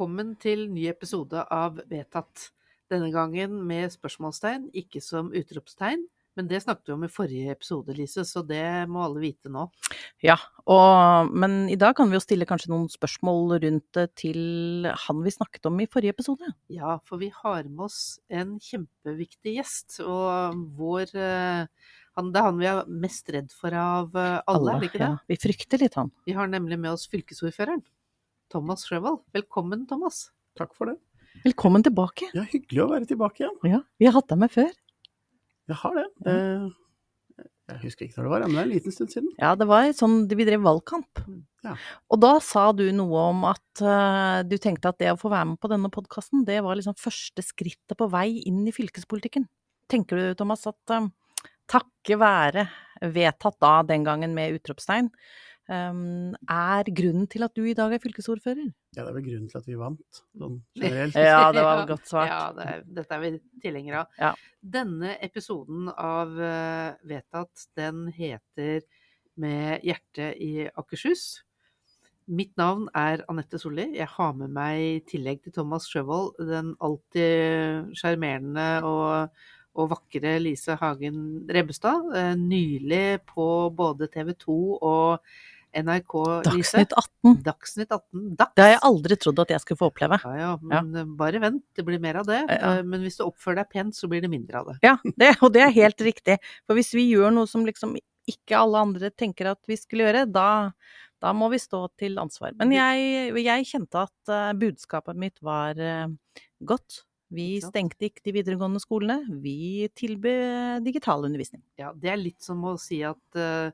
Velkommen til ny episode av Vedtatt. Denne gangen med spørsmålstegn, ikke som utropstegn. Men det snakket vi om i forrige episode, Lise, så det må alle vite nå. Ja, og, men i dag kan vi jo stille kanskje noen spørsmål rundt det til han vi snakket om i forrige episode. Ja, for vi har med oss en kjempeviktig gjest, og vår eh, han, Det er han vi er mest redd for av alle, alle, er det ikke det? Ja, vi frykter litt han. Vi har nemlig med oss fylkesordføreren. Thomas Sjøvold. Velkommen, Thomas. Takk for det. Velkommen tilbake. Ja, hyggelig å være tilbake igjen. Ja, vi har hatt deg med før. Jeg har det. det jeg husker ikke når det var, men det er en liten stund siden. Ja, det var sånn vi drev valgkamp. Ja. Og da sa du noe om at uh, du tenkte at det å få være med på denne podkasten, det var liksom første skrittet på vei inn i fylkespolitikken. Tenker du, Thomas, at uh, takket være vedtatt da den gangen med utropstegn, er grunnen til at du i dag er fylkesordfører? Ja, det er vel grunnen til at vi vant, sånn generelt. Ja, det var godt svart. Ja, det er, dette er vi tilhengere av. Ja. Denne episoden av uh, Vedtatt, den heter Med hjertet i Akershus. Mitt navn er Anette Solli. Jeg har med meg, i tillegg til Thomas Sjøvold, den alltid sjarmerende og, og vakre Lise Hagen Rebbestad. eh, Nylig på både TV 2 og NRK, Lise. Dagsnytt 18. Dagsnytt 18. Dags. Det har jeg aldri trodd at jeg skulle få oppleve. Ja, ja, men ja. bare vent, det blir mer av det. Ja. Eh, Men hvis du oppfører deg pent, så blir det mindre av det. Ja, det, og det er helt riktig. For hvis vi gjør noe som liksom ikke alle andre tenker at vi skulle gjøre, da, da må vi stå til ansvar. Men jeg, jeg kjente at eh, budskapet mitt var eh, godt. Vi stengte ikke de videregående skolene, vi tilbød digital undervisning. Ja, det er litt som å si at uh,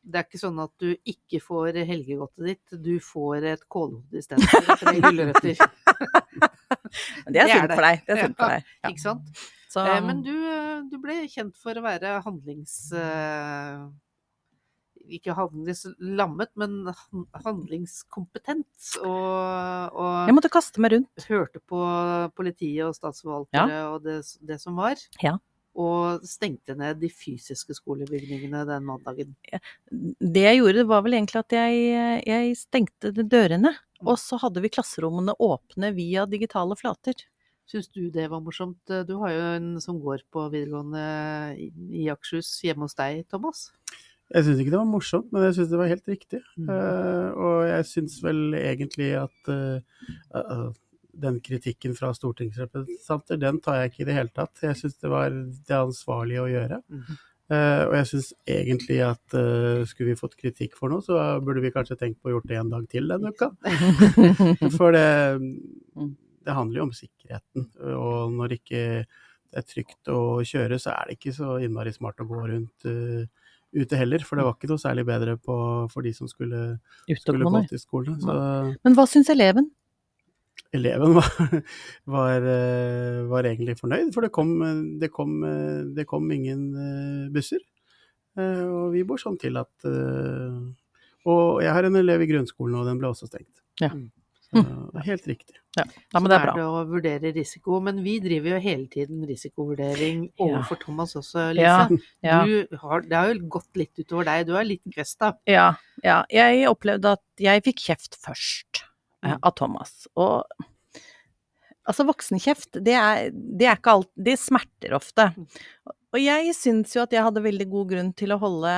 det er ikke sånn at du ikke får helgegodtet ditt, du får et kålhode istedenfor tre gulrøtter. Det er sunt for deg. Det er sunt for deg. Ja. Ikke sant? Så, um... Men du, eh, du ble kjent for å være handlings... eh, Ikke handlingslammet, men handlingskompetent. Og, og jeg måtte kaste meg rundt. hørte på politiet og statsforvaltere og det, det som var. Ja. Og stengte ned de fysiske skolebygningene den mandagen. Det jeg gjorde, var vel egentlig at jeg, jeg stengte dørene. Mm. Og så hadde vi klasserommene åpne via digitale flater. Syns du det var morsomt? Du har jo en som går på videregående i, i Akershus hjemme hos deg, Thomas. Jeg syns ikke det var morsomt, men jeg syns det var helt riktig. Mm. Uh, og jeg syns vel egentlig at uh, den kritikken fra stortingsrepresentanter, den tar jeg ikke i det hele tatt. Jeg syns det var det ansvarlige å gjøre. Mm. Uh, og jeg syns egentlig at uh, skulle vi fått kritikk for noe, så burde vi kanskje tenkt på å gjort det en dag til denne uka. For det, det handler jo om sikkerheten. Og når ikke det er trygt å kjøre, så er det ikke så innmari smart å gå rundt eh, ute heller. For det var ikke noe særlig bedre på, for de som skulle, skulle gå til skolen. Så Men hva syns eleven? eleven var, var, eh, var egentlig fornøyd, for det kom, det kom, eh, det kom ingen eh, busser. Eh, Og vi bor sånn til at Og jeg har en elev i grunnskolen, og den ble også stengt. Ja. Mm. Er helt riktig. Ja, Så men det er bra. det å vurdere risiko. Men vi driver jo hele tiden risikovurdering overfor Thomas også, Lise. Ja, ja. Du har, det har jo gått litt utover deg. Du er litt kvesta. Ja, ja. Jeg opplevde at jeg fikk kjeft først eh, Mm. av Thomas. Og altså, voksenkjeft, det er, det er ikke alt Det smerter ofte. Og jeg syns jo at jeg hadde veldig god grunn til å holde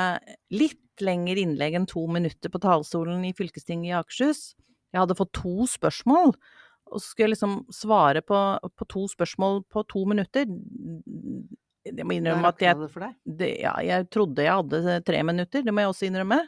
litt lengre innlegg enn to minutter på talerstolen i fylkestinget i Akershus. Jeg hadde fått to spørsmål, og så skulle jeg liksom svare på, på to spørsmål på to minutter. Jeg må innrømme at jeg det ja, jeg trodde jeg hadde tre minutter, det må jeg også innrømme.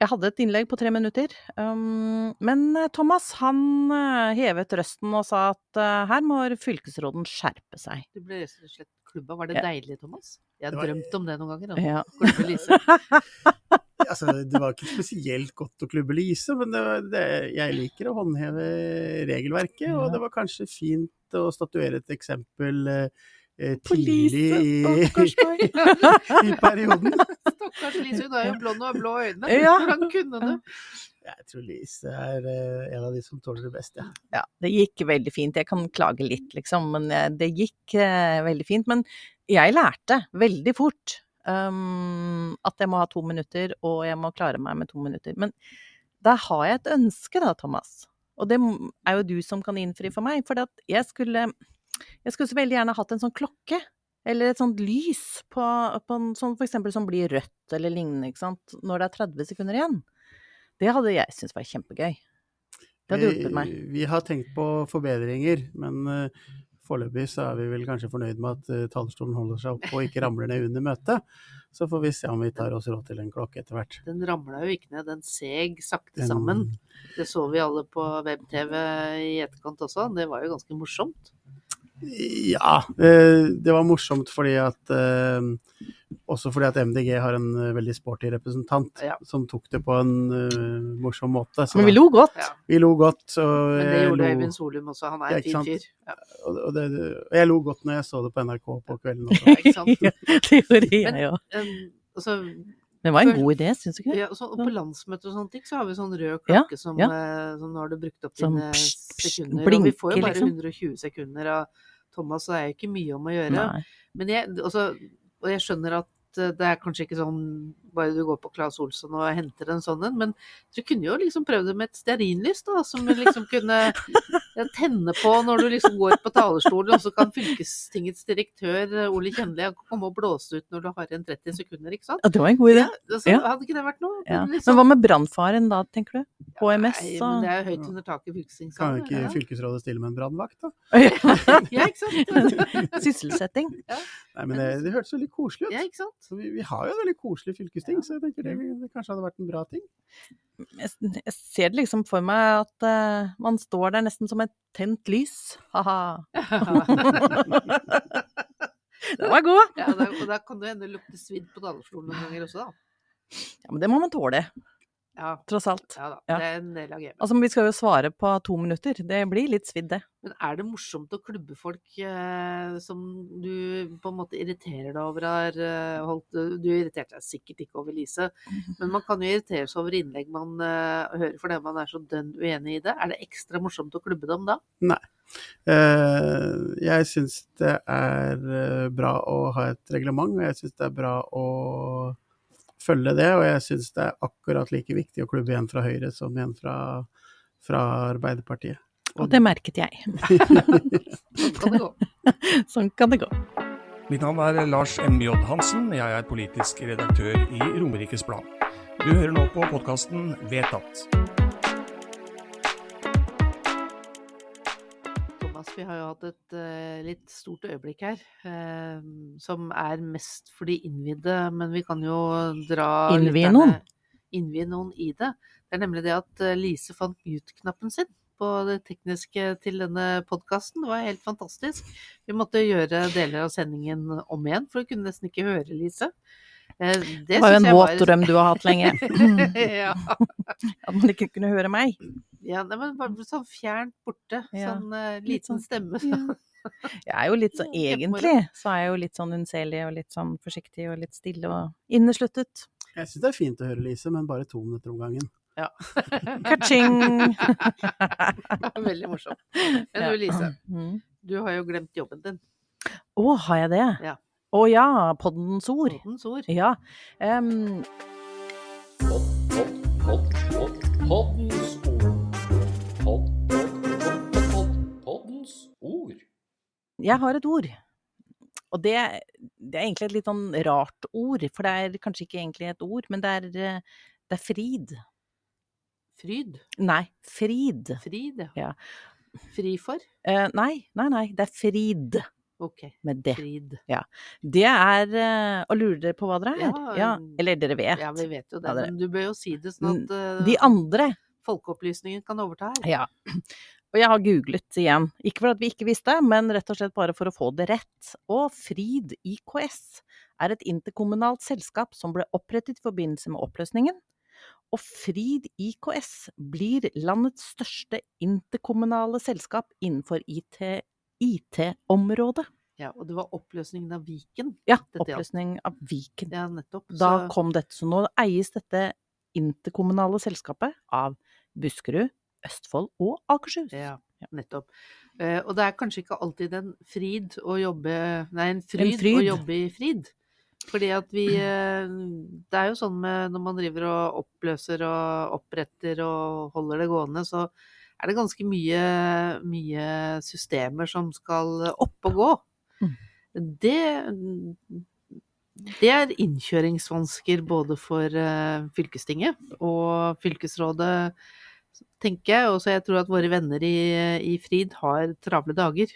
Jeg hadde et innlegg på tre minutter. Um, men eh, Thomas han eh, hevet røsten og sa at uh, her må fylkesråden skjerpe seg. Du ble rett og slett klubba. Var det Ja. deilig, Thomas? Jeg har var- drømt om det noen ganger. Ja. Altså, det var ikke spesielt godt å klubbe Lise, men det, var- det, jeg liker å håndheve regelverket, Ja. og det var kanskje fint å statuere et eksempel eh, eh, tidlig Lise, i, i perioden. Stakkars Lise, hun har jo blond og blå øyne. Ja. Hvordan kunne du? Jeg tror Lise er eh, en av de som tåler det best, ja. Ja, det gikk veldig fint. Jeg kan klage litt, liksom, men eh, det gikk eh, veldig fint. Men jeg lærte veldig fort um, at jeg må ha to minutter, og jeg må klare meg med to minutter. Men da har jeg et ønske da, Thomas. Og det er jo du som kan innfri for meg. For jeg skulle Jeg skulle så veldig gjerne hatt en sånn klokke. Eller et sånt lys på, på en sånn for eksempel som blir rødt eller lignende, ikke sant. Når det er 30 sekunder igjen. Det hadde jeg syntes var kjempegøy. Det hadde hjulpet meg. Vi, vi har tenkt på forbedringer, men eh, foreløpig så er vi vel kanskje fornøyd med at uh, talerstolen holder seg oppe og ikke ramler ned under møtet. Så får vi se om vi tar oss råd til en klokke etter hvert. Den ramla jo ikke ned, den seg sakte sammen. Det så vi alle på web-TV i etterkant også. Det var jo ganske morsomt. Ja, det, det var morsomt fordi at eh, Også fordi at MDG har en eh, veldig sporty representant Ja. som tok det på en uh, morsom måte. Så Men vi lo godt. Ja. vi lo godt. Og Men det gjorde Øyvind Solum også. Han Ja, er en fin fyr. Ja, og, og, det, og jeg lo godt når jeg så det på NRK på kvelden også. ikke sant? det gjorde jeg òg. Um, altså, Det var en Før- god idé, syns du ikke ja, og så, og på landsmøter og sånne ting, så har vi sånn rød Ja, klokke som, ja. eh, som nå har du brukt opp Som dine sekunder. og vi får jo bare liksom. 120 sekunder av Thomas, så det er jo ikke mye om å gjøre. Nei. Men jeg, altså, og jeg skjønner at eh, det er kanskje ikke sånn bare du går på Claes Olsson og henter en sånn en, men du kunne jo liksom prøvd det med et stearinlys, da, som du liksom kunne tenne på når du liksom går på talerstolen, og så kan fylkestingets direktør eh, Ole Kjendli komme og blåse ut når du har igjen 30 sekunder, ikke sant? Ja, det var en god idé. Ja, altså, Ja. Hadde ikke det vært noe? Ja. Men Men liksom- hva med brannfaren da, tenker du? HMS Nei, men det er jo høyt under taket i Kan fylkestingssalen. ikke Ja. fylkesrådet stille med en brannvakt, da? ja, ikke sant? Sysselsetting. Nei, men det, det hørtes veldig koselig ut. Ja, ikke sant? Så vi, vi har jo et veldig koselig fylkesting, så jeg tenker det, det kanskje hadde vært en bra ting. Jeg, jeg ser det liksom for meg at uh, man står der nesten som et tent lys. Ha-ha. Den var god! Ja, da, og da kan det hende det lukter svidd på talerstolen noen ganger også, da. Ja, men det må man tåle, Ja, tross alt. ja da. Ja. Det er en del av gamet. Altså, vi skal jo svare på to minutter. Det blir litt svidd, det. Men er det morsomt å klubbe folk eh, som du på en måte irriterer deg over har eh, holdt Du irriterte deg sikkert ikke over Lise, men man kan jo irritere seg over innlegg man eh, hører fordi man er så dønn uenig i det. Er det ekstra morsomt å klubbe dem da? Eh, jeg syns det er eh, bra å ha et reglement, og jeg syns det er bra å følge det. Og jeg syns det er akkurat like viktig å klubbe en fra Høyre som en fra, fra Arbeiderpartiet. Og det merket jeg. Sånn kan det gå. Sånn kan det gå. Mitt navn er Lars M.J. Hansen. Jeg er politisk redaktør i Romerikes Blad. Du hører nå på podkasten Vedtatt. Thomas, vi har jo hatt et uh, litt stort øyeblikk her, Uh, som er mest for de innvidde, men vi kan jo dra Innvie noen? Innvie noen i det. Det er nemlig det at eh, Lise fant mute-knappen sin på det tekniske til denne podkasten. Det var helt fantastisk. Vi måtte gjøre deler av sendingen om igjen, for vi kunne nesten ikke høre Lise. Det, Det var jo en våt drøm du har hatt lenge. ja. At man ikke kunne høre meg. Ja, men bare sånn fjernt borte. Ja, Sånn uh, liten sånn- stemme. Jeg er jo litt sånn, egentlig så er jeg jo litt sånn unnselig og litt sånn forsiktig og litt stille og innesluttet. Jeg syns det er fint å høre Lise, men bare to minutter om gangen. Ka-ching! Veldig morsomt. Men du Lise, Mm. du har jo glemt jobben din. Å, har jeg det? Ja. Å ja, poddens ord. Poddens ord. Ja. em, Poddens ord. Jeg har et ord. Og det, det er egentlig et litt sånn rart ord, for det er kanskje ikke egentlig et ord, men det er, eh, det er frid. Fryd. Nei, frid. Frid, Ja. Fri for? Eh, nei, nei, nei, det er frid Ok. med det. Frid. Det er eh, Og lurer dere på hva dere er? Ja, Ja, eller dere vet. Ja, vi vet jo det, men du bør jo si det sånn at uh, De andre folkeopplysningen kan overta her. Ja. Og jeg har googlet igjen. Ikke for at vi ikke visste, men rett og slett bare for å få det rett. Og Frid IKS er et interkommunalt selskap som ble opprettet i forbindelse med oppløsningen. Og Frid IKS blir landets største interkommunale selskap innenfor IT IT-området. Ja, og det var oppløsningen av Viken. Ja, oppløsning av Viken. Ja, nettopp. Da kom dette. Så nå eies dette interkommunale selskapet av Buskerud, Østfold og Akershus. Ja, nettopp. Eh, og det er kanskje ikke alltid en frid å jobbe Nei, en fryd, fryd. å jobbe i frid. Fordi at vi eh, Det er jo sånn med når man driver og oppløser og oppretter og holder det gående, så er det ganske mye, mye systemer som skal opp og gå. Mm. Det, det er innkjøringsvansker både for eh, fylkestinget og fylkesrådet, tenker jeg. Og så jeg tror at våre venner i, i Frid har travle dager.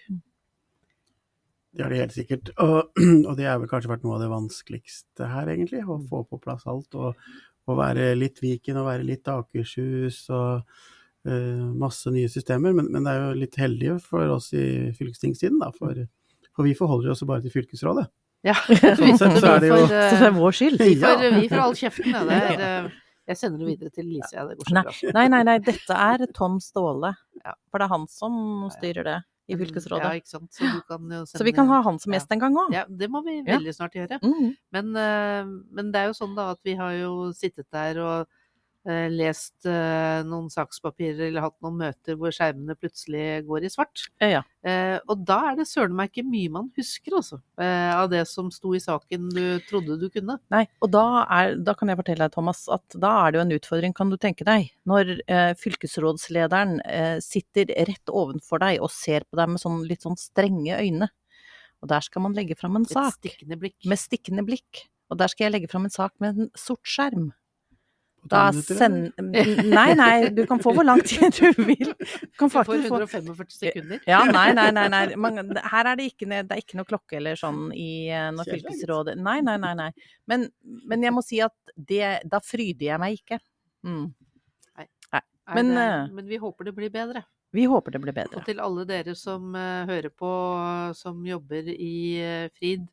Det har de helt sikkert. Og, og det har vel kanskje vært noe av det vanskeligste her, egentlig. Å få på plass alt. Og, og være litt Viken og være litt Akershus og uh, masse nye systemer. Men, men det er jo litt heldige for oss i fylkestingssiden, da. For, for vi forholder oss jo bare til fylkesrådet. Ja, Sånn sett så er det jo- Så det er vår skyld. Vi får, vi får all kjeften. Det er, eh, jeg sender det videre til Lise, ja. Det går så bra. Nei, nei, nei, dette er Tom Ståle. Ja. For det er han som styrer det i Ja, ikke sant. Så, du kan jo sende, Så vi kan ha han som gjest en gang òg. Ja, det må vi veldig snart gjøre. Mm. Men, eh, men det er jo sånn da at vi har jo sittet der og eh, lest eh, noen sakspapirer eller hatt noen møter hvor skjermene plutselig går i svart. Ja. Eh, og da er det søren meg ikke mye man husker, altså. Eh, av det som sto i saken du trodde du kunne. Nei, og da, er, da kan jeg fortelle deg, Thomas, at da er det jo en utfordring, kan du tenke deg. Når eh, fylkesrådslederen eh, sitter rett ovenfor deg og ser på deg med sånn litt sånn strenge øyne. Og der skal man legge fram en sak stikkende blikk. med stikkende blikk. Og der skal jeg legge fram en sak med en sort skjerm. Da send... Nei, nei, du kan få hvor lang tid du vil. Du kan faktisk få 145 sekunder. ja, nei, nei, nei. nei. Man, her er det ikke, det er ikke noe klokke eller sånn i eh, når fylkesrådet Nei, nei, nei. nei. Men, men jeg må si at det, da fryder jeg meg ikke. Mm. Nei, Men, eh, men vi håper det blir bedre. Vi håper det blir bedre. Og til alle dere som eh, hører på, som jobber i Frid.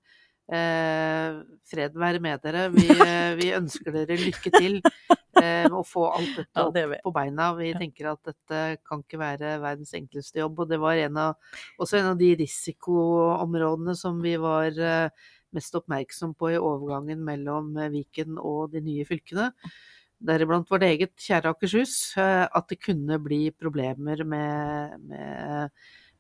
Eh, fred være med dere. Vi, eh, vi ønsker dere lykke til eh, med å få alt dette Ja, opp det gjør på beina. Vi tenker at dette kan ikke være verdens enkleste jobb. Og det var en av, også en av de risikoområdene som vi var eh, mest oppmerksom på i overgangen mellom eh, Viken og de nye fylkene. Deriblant vårt eget kjære Akershus. eh, At det kunne bli problemer med, med,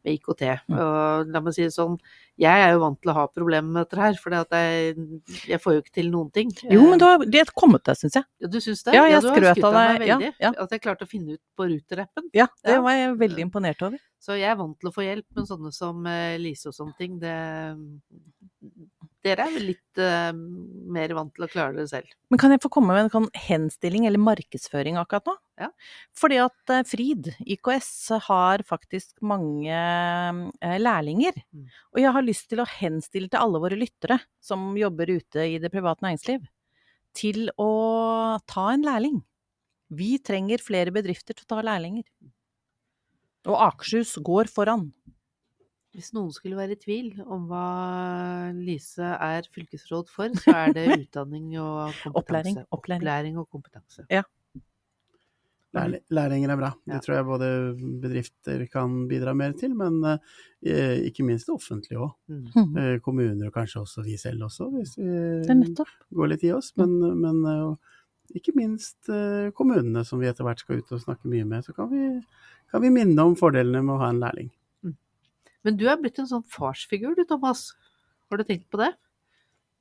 med IKT. Mm. Og la meg si det sånn, jeg er jo vant til å ha problemer med dette her, for jeg, jeg får jo ikke til noen ting. Jo, men du har det har kommet deg, syns jeg. Ja, du syns det? Ja, jeg ja, skrøt av deg, ja, veldig. ja. At jeg klarte å finne ut på Ruter-appen. Ja, det var jeg veldig imponert over. Så jeg er vant til å få hjelp, men sånne som eh, Lise og sånne ting, det Dere er vel litt uh, mer vant til å klare det selv. Men kan jeg få komme med en sånn henstilling eller markedsføring akkurat nå? Ja. Fordi at eh, Frid, IKS, har faktisk mange eh, lærlinger. Mm. Og jeg har lyst til å henstille til alle våre lyttere som jobber ute i det private næringsliv, til å ta en lærling. Vi trenger flere bedrifter til å ta lærlinger. Og Akershus går foran. Hvis noen skulle være i tvil om hva Lise er fylkesråd for, så er det utdanning og kompetanse. Opplæring, opplæring. Opplæring og kompetanse. Ja. Lærlinger er bra. Ja. Det tror jeg både bedrifter kan bidra mer til, men eh, ikke minst det offentlige òg. Mm. Mhm. Eh, kommuner og kanskje også vi selv også, hvis vi går litt i oss. Men, men eh, ikke minst kommunene som vi etter hvert skal ut og snakke mye med. Så kan vi, kan vi minne om fordelene med å ha en lærling. Men du er blitt en sånn farsfigur du, Thomas. Har du tenkt på det?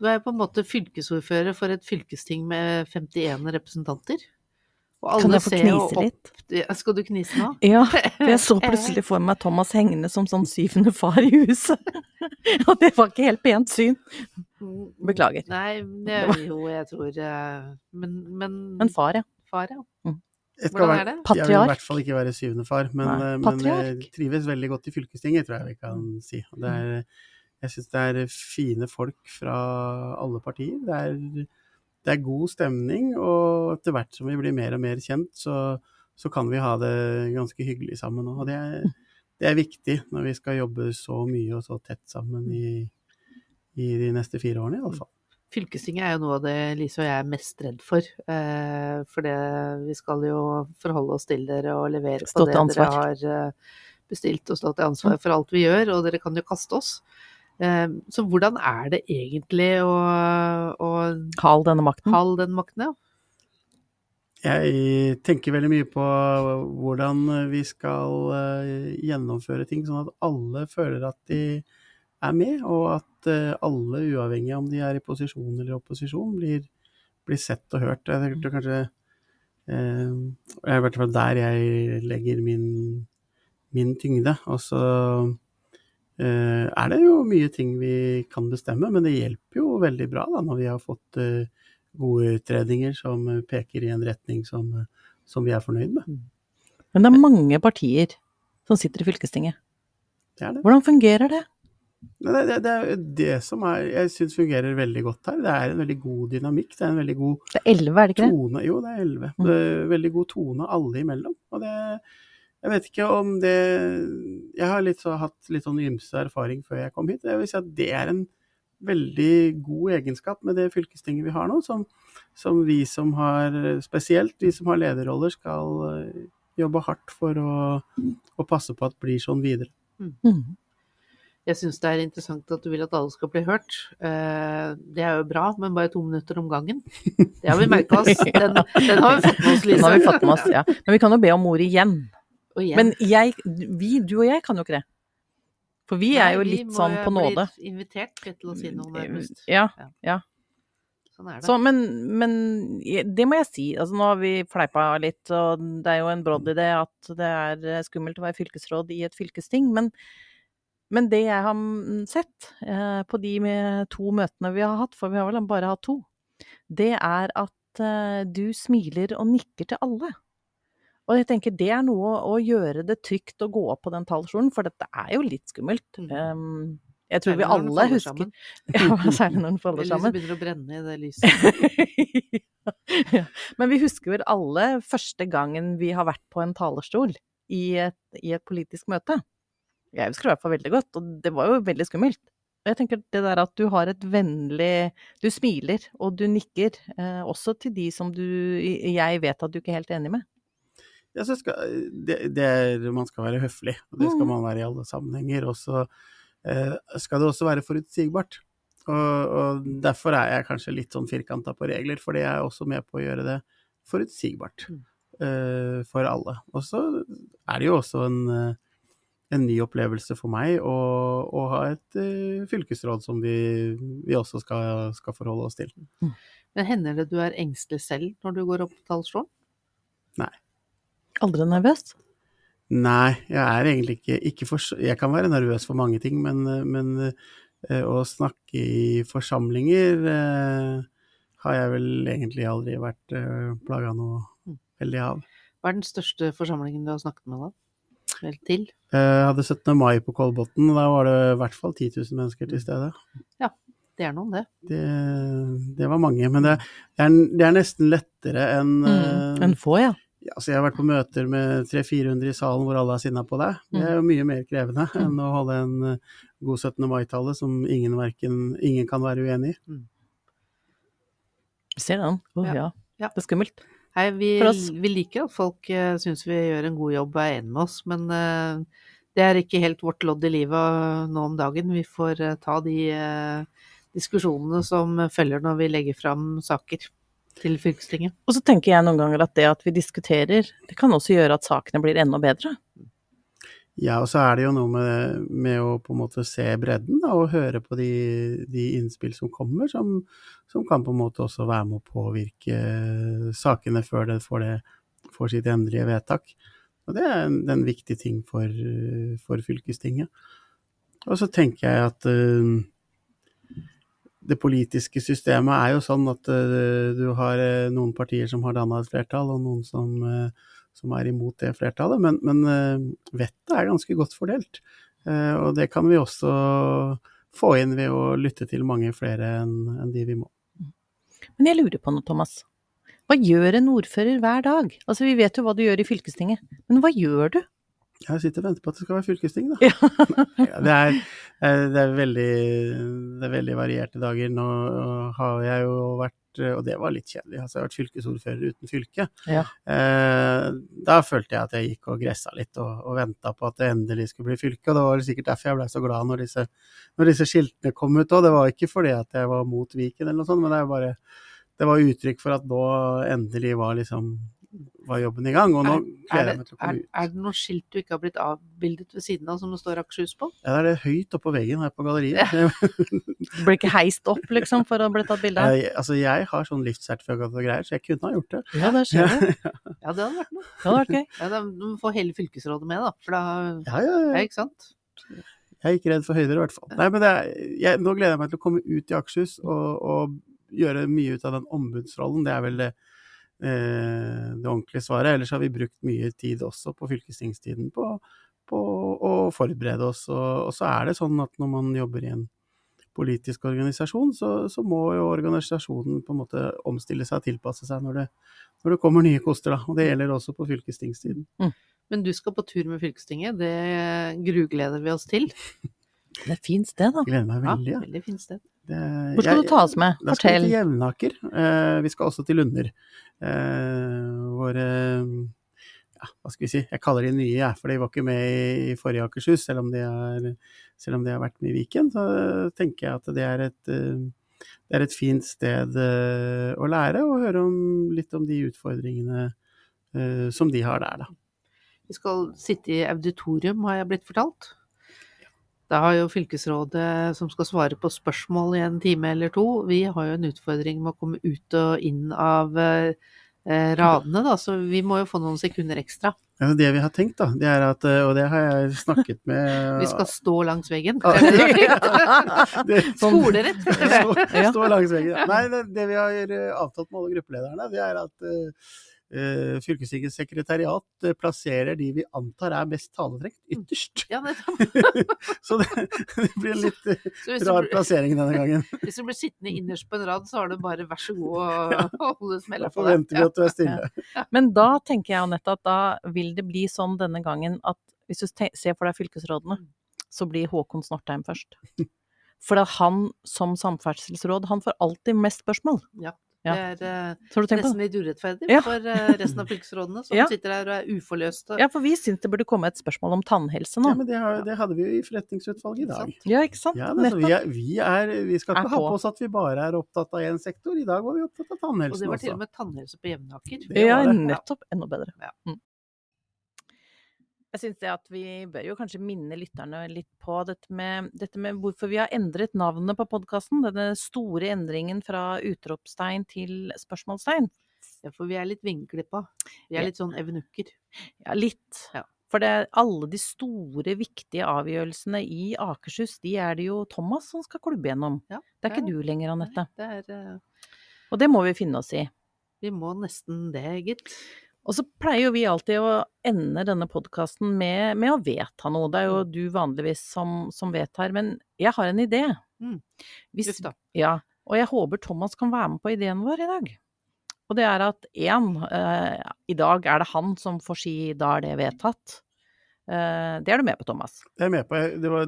Du er på en måte fylkesordfører for et fylkesting med 51 representanter. Kan jeg få ser knise litt? Ja, Skal du knise nå? Ja, for jeg så plutselig for meg Thomas hengende som sånn syvende far i huset. Og det var ikke helt pent syn. Beklager. Nei, det jo jeg tror eh, Men, men, Men far, ja. far, ja. Jeg, Hvordan er det? jeg vil i hvert fall ikke være syvende far, men, eh, men jeg trives veldig godt i fylkestinget, tror jeg vi kan si. Det er, jeg syns det er fine folk fra alle partier. Det er, det er god stemning, og etter hvert som vi blir mer og mer kjent, så, så kan vi ha det ganske hyggelig sammen òg. Det er, det er viktig når vi skal jobbe så mye og så tett sammen i, i de neste fire årene, iallfall. Fylkestinget er jo noe av det Lise og jeg er mest redd for. Eh, for det, vi skal jo forholde oss til dere og levere på det ansvar. dere har eh, bestilt, og stå til ansvar for alt vi gjør, og dere kan jo kaste oss. Eh, så hvordan er det egentlig å, å Hal denne makten. Hal den makten? Ja? Jeg tenker veldig mye på hvordan vi skal eh, gjennomføre ting, sånn at alle føler at de er med, og at eh, alle, uavhengig av om de er i posisjon eller opposisjon, blir, blir sett og hørt. Jeg tenkte kanskje eh, Det er i hvert fall der jeg legger min, min tyngde. Og så eh, er det jo mye ting vi kan bestemme, men det hjelper jo veldig bra da, når vi har fått eh, gode utredninger som peker i en retning som, som vi er fornøyd med. Men det er mange partier som sitter i fylkestinget. Det er det. Hvordan fungerer det? Det, det, det er det som er, jeg syns fungerer veldig godt her. Det er en veldig god dynamikk. Det er en veldig god Det er elleve, er det ikke det? tone. Jo, det er elleve. Mm. Det er Veldig god tone alle imellom. Og det Jeg vet ikke om det Jeg har litt så, hatt litt sånn ymse erfaring før jeg kom hit. Jeg vil si at det er en veldig god egenskap med det fylkestinget vi har nå, som, som vi som har Spesielt vi som har lederroller, skal eh, jobbe hardt for å, å passe på at blir sånn videre. Mm. Jeg syns det er interessant at du vil at alle skal bli hørt. Eh, Det er jo bra, men bare to minutter om gangen. Det har vi merka oss. Den, den har vi fått med oss, Lise. Den har vi fått med oss, ja. Men vi kan jo be om ordet igjen. Igjen. Men jeg, vi, du og jeg kan jo ikke det. For vi er jo litt sånn på nåde. Vi må jo bli invitert til å si noe nærmest. Ja, Sånn er det. så, men, men det må jeg si. Altså, nå har vi fleipa litt, og det er jo en brodd i det at det er skummelt å være fylkesråd i et fylkesting. Men, men det jeg har sett eh, på de med to møtene vi har hatt, for vi har vel bare hatt to, det er at eh, du smiler og nikker til alle. Og jeg tenker det er noe å gjøre det trygt å gå opp på den talerstolen, for dette er jo litt skummelt. Mm. Um, jeg tror vi alle husker. Ja, særlig når den faller sammen. Det lyset begynner å brenne i det lyset. ja. Men vi husker vel alle første gangen vi har vært på en talerstol i et, i et politisk møte. Jeg husker det i hvert fall veldig godt, og det var jo veldig skummelt. Jeg tenker det der at du har et vennlig Du smiler, og du nikker, eh, også til de som du jeg vet at du ikke er helt enig med. Jeg synes skal, det, det er, man skal være høflig, og det skal Mm. man være i alle sammenhenger. Og så eh, skal det også være forutsigbart. Og, og derfor er jeg kanskje litt sånn firkanta på regler, fordi jeg er også med på å gjøre det forutsigbart Mm. eh, for alle. Og så er det jo også en, eh, en ny opplevelse for meg å, ha et uh, fylkesråd som vi, vi også skal, skal forholde oss til. Men hender det du er engstelig selv når du går opp på talerstolen? Aldri nervøs? Nei, jeg er egentlig ikke, ikke for, Jeg kan være nervøs for mange ting, men, men uh, å snakke i forsamlinger uh, har jeg vel egentlig aldri vært plaga noe veldig av. Hva er den største forsamlingen du har snakket med, da? Vel til? Eh, Jeg hadde 17. mai på Kolbotn, da var det i hvert fall 10 000 mennesker til stede. Det er noen, det. Det, det var mange, men det, det, er, det er nesten lettere enn eh, Mm. Enn få, ja. Ja, jeg har vært på møter med 300-400 i salen hvor alle er sinna på deg. Det er jo mye mer krevende enn å holde en eh, god 17. mai-tale som ingen, verken, ingen kan være uenig i. Ser den. Å Ja. ja. Ja. Det er skummelt. Hei, vi, vi liker at folk uh, syns vi gjør en god jobb og er enig med oss, men eh, det er ikke helt vårt lodd i livet nå om dagen. Vi får eh, ta de eh, diskusjonene som følger når vi legger fram saker til fylkestinget. Og så tenker jeg noen ganger at det at vi diskuterer, det kan også gjøre at sakene blir enda bedre. Ja, og så er det jo noe med, med å på en måte se bredden da, og høre på de, de innspill som kommer, som, som kan på en måte også være med å påvirke sakene før det får, det får sitt endelige vedtak. Og det er en, det er en viktig ting for, for fylkestinget. Og så tenker jeg at uh, det politiske systemet er jo sånn at uh, du har uh, noen partier som har danna et flertall, og noen som, eh, som er imot det flertallet. Men, men eh, vettet er ganske godt fordelt. Eh, og det kan vi også få inn ved å lytte til mange flere enn de vi må. Men jeg lurer på noe, Thomas. Hva gjør en ordfører hver dag? Altså, vi vet jo hva du gjør i fylkestinget, men hva gjør du? Jeg sitter og venter på at det skal være fylkesting, da. Ja, det, er, eh, det, er veldig, det er veldig varierte dager. Nå har jeg jo vært, og det var litt kjedelig, altså jeg har vært fylkesordfører uten fylke. Ja. Eh, da følte jeg at jeg gikk og gressa litt og, og venta på at det endelig skulle bli fylke. Og det var sikkert derfor jeg ble så glad når disse, når disse skiltene kom ut òg. Det var ikke fordi at jeg var mot Viken eller noe sånt, men det, bare, det var uttrykk for at nå endelig var liksom var jobben i gang. Og nå Er, gleder jeg meg til å komme ut. er det noe skilt du ikke har blitt avbildet ved siden av som det står Akershus på? Ja, det er det høyt oppå veggen her på galleriet. Du blir ikke heist opp, liksom, for å bli tatt bilde av? Jeg, altså, jeg har sånn livssertifikat og greier, så jeg kunne ha gjort det. Ja, det skjer det. Ja, det hadde vært noe. Det hadde vært gøy. Ja, da må vi få hele fylkesrådet med, da. For da Ja, ja, Ja, ja. ikke sant? Jeg er ikke redd for høyder, i hvert fall. Nei, men det er, jeg, nå gleder jeg meg til å komme ut i Akershus og, og gjøre mye ut av den ombudsrollen. Det er vel det, eh, ordentlige svaret. Ellers har vi brukt mye tid også på fylkestingstiden på, på å forberede oss. Og, og så er det sånn at når man jobber i en politisk organisasjon, så, så må jo organisasjonen på en måte omstille seg og tilpasse seg når det, når det kommer nye koster. Da. Og det gjelder også på fylkestingstiden. Men du skal på tur med fylkestinget. Det grugleder vi oss til. Det er fint sted, da. Gleder meg veldig. Ja. veldig fint sted. Det, Hvor skal jeg- du ta oss med? Da skal vi Fortell. til Jevnaker. Eh, vi skal også til Lunder. Eh, hvor eh, ja, hva skal vi si, jeg kaller de nye, jeg, for de var ikke med i, forrige Akershus, selv om de, er, selv om de har vært med i Viken. Så tenker jeg at det er et, det er et fint sted eh, å lære og høre om, litt om de utfordringene eh, som de har der, da. Vi skal sitte i auditorium, har jeg blitt fortalt. Da har jo fylkesrådet som skal svare på spørsmål i en time eller to, vi har jo en utfordring med å komme ut og inn av eh, eh, radene, da, så vi må jo få noen sekunder ekstra. Ja, det vi har tenkt, da, det er at, eh, og det har jeg snakket med Vi skal stå langs veggen. Det, Skolerett. Stå, stå langs veggen. Nei, det, det vi har eh, avtalt med alle gruppelederne, det er at fylkestingets sekretariat eh, plasserer de vi antar er mest taletrengt, ytterst. Ja, det Så det, det blir en litt eh, rar blir, plassering denne gangen. hvis du blir sittende innerst på en rad, så har du bare vær så god å holde smella på deg. forventer vi at du er stille. Men da tenker jeg Anette at da vil det bli sånn denne gangen at hvis du ser for deg fylkesrådene, så blir Håkon Snortheim først. For at han som samferdselsråd, han får alltid mest spørsmål. Ja. Ja. Det er på nesten det? litt urettferdig Ja. for uh, resten av fylkesrådene som Ja. sitter der og er uforløste. Ja, for vi syns det burde komme et spørsmål om tannhelse nå. Ja, men det, har, det hadde vi jo i forretningsutvalget i dag. Ja, ikke sant? Ja, altså, vi, er, vi, er, vi skal Er ikke ha på. oss at vi bare er opptatt av én sektor. I dag var vi opptatt av Og det var til og med tannhelse på Jevnaker. Ja, nettopp. Enda bedre. Ja. Mm. Jeg syns det at vi bør jo kanskje minne lytterne litt på dette med, dette med hvorfor vi har endret navnet på podkasten. Denne store endringen fra utropstegn til spørsmålstegn. Ja, for vi er litt vingeklippa. Vi er litt sånn evenukker. Ja, litt. Ja. For det alle de store, viktige avgjørelsene i Akershus, de er det jo Thomas som skal klubbe gjennom. Ja, Det er ikke du lenger, Anette. Det er uh... Og det må vi finne oss i. Vi må nesten det, gitt. Og så pleier jo vi alltid å ende denne podkasten med, med å vedta noe. Det er jo du vanligvis som, som vedtar, men jeg har en idé. Mm. Hvis, ja, og jeg håper Thomas kan være med på ideen vår i dag. Og det er at én, eh, i dag er det han som får si da er det vedtatt. Eh, det er du med på, Thomas. Det er jeg med på. Jeg- Det var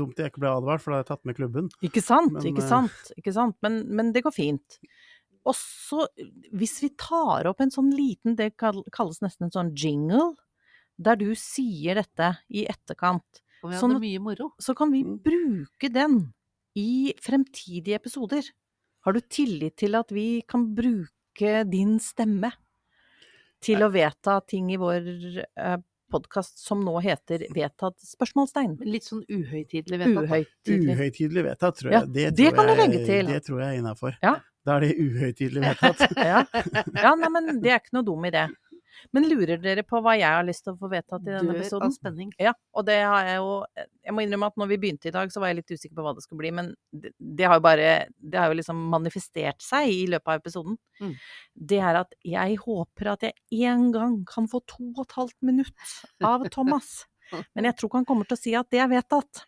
dumt jeg ikke ble advart, for da hadde jeg tatt med klubben. Ikke sant, Men, ikke eh, sant, ikke sant. Men, men det går fint. Og så, hvis vi tar opp en sånn liten, det kalles nesten en sånn jingle, der du sier dette i etterkant, Og vi hadde sånn, mye moro. så kan vi Mm. bruke den i fremtidige episoder. Har du tillit til at vi kan bruke din stemme til å vedta ting i vår eh, podkast som nå heter Vedtatt spørsmålstegn? Litt sånn uhøytidelig vedtatt. Uhøytidelig. Uhøytidelig vedtatt, tror Ja, jeg. Det, det tror kan du legge til. Det tror jeg er innafor. Ja. Da er det uhøytidelig vedtatt. Ja. ja, nei, men det er ikke noe dum idé. Men lurer dere på hva jeg har lyst til å få vedtatt i denne Dør av spenning. Ja, og det har jeg jo Jeg må innrømme at når vi begynte i dag, så var jeg litt usikker på hva det skulle bli, men det, det har jo bare Det har jo liksom manifestert seg i løpet av episoden. Mm. Det er at jeg håper at jeg en gang kan få to og et halvt minutt av Thomas. Men jeg tror ikke han kommer til å si at det er vedtatt.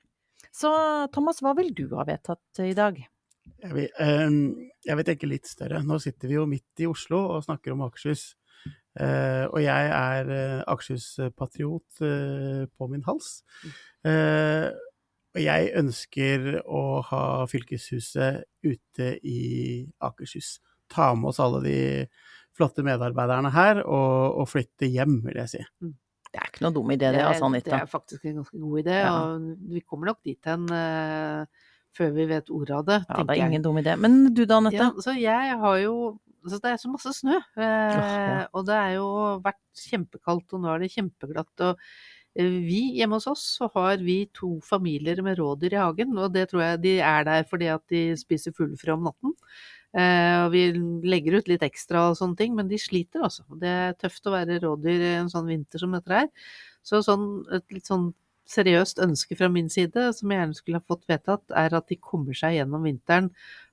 Så Thomas, hva vil du ha vedtatt i dag? Jeg vil, eh, jeg vil tenke litt større. Nå sitter vi jo midt i Oslo og snakker om Akershus. Eh, og jeg er uh, Akershus-patriot eh, på min hals. Eh, og jeg ønsker å ha fylkeshuset ute i Akershus. Ta med oss alle de flotte medarbeiderne her, og, og flytte hjem, vil jeg si. Det er ikke noe dum idé, det, altså, det er faktisk en ganske god idé, Ja. og vi kommer nok dit hen eh, før vi vet ordet av det, Ja, det er er jeg. ingen dum idé. Men du da, Anette? Ja, så jeg har jo så det er så masse snø. Eh, ja. Og det er jo vært kjempekaldt, og nå er det kjempeglatt. Og eh, vi hjemme hos oss så har vi to familier med rådyr i hagen, og det tror jeg de er der fordi at de spiser fuglefrø om natten. Eh, og vi legger ut litt ekstra og sånne ting, men de sliter altså. Det er tøft å være rådyr i en sånn vinter som dette her. Så sånn, et litt sånn seriøst ønske fra min side, som jeg gjerne skulle ha fått vedtatt, er at de kommer seg gjennom vinteren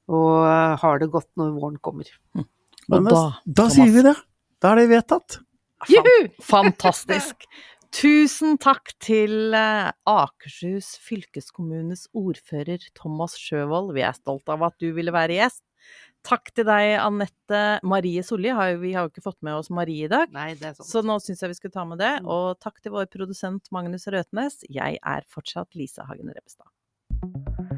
og har det godt når våren kommer. Og Men da, da, da sier vi det. Da er det vedtatt. Juhu! Fantastisk. Tusen takk til eh, Akershus fylkeskommunes ordfører Thomas Sjøvold. Vi er stolt av at du ville være gjest. Takk til deg, Anette Marie Solli. Vi har jo ikke fått med oss Marie i dag. Nei, det er sånn. Så nå syns jeg vi skulle ta med det. Mm. Og takk til vår produsent Magnus Røtnes. Jeg er fortsatt Lise Hagen Rebbestad.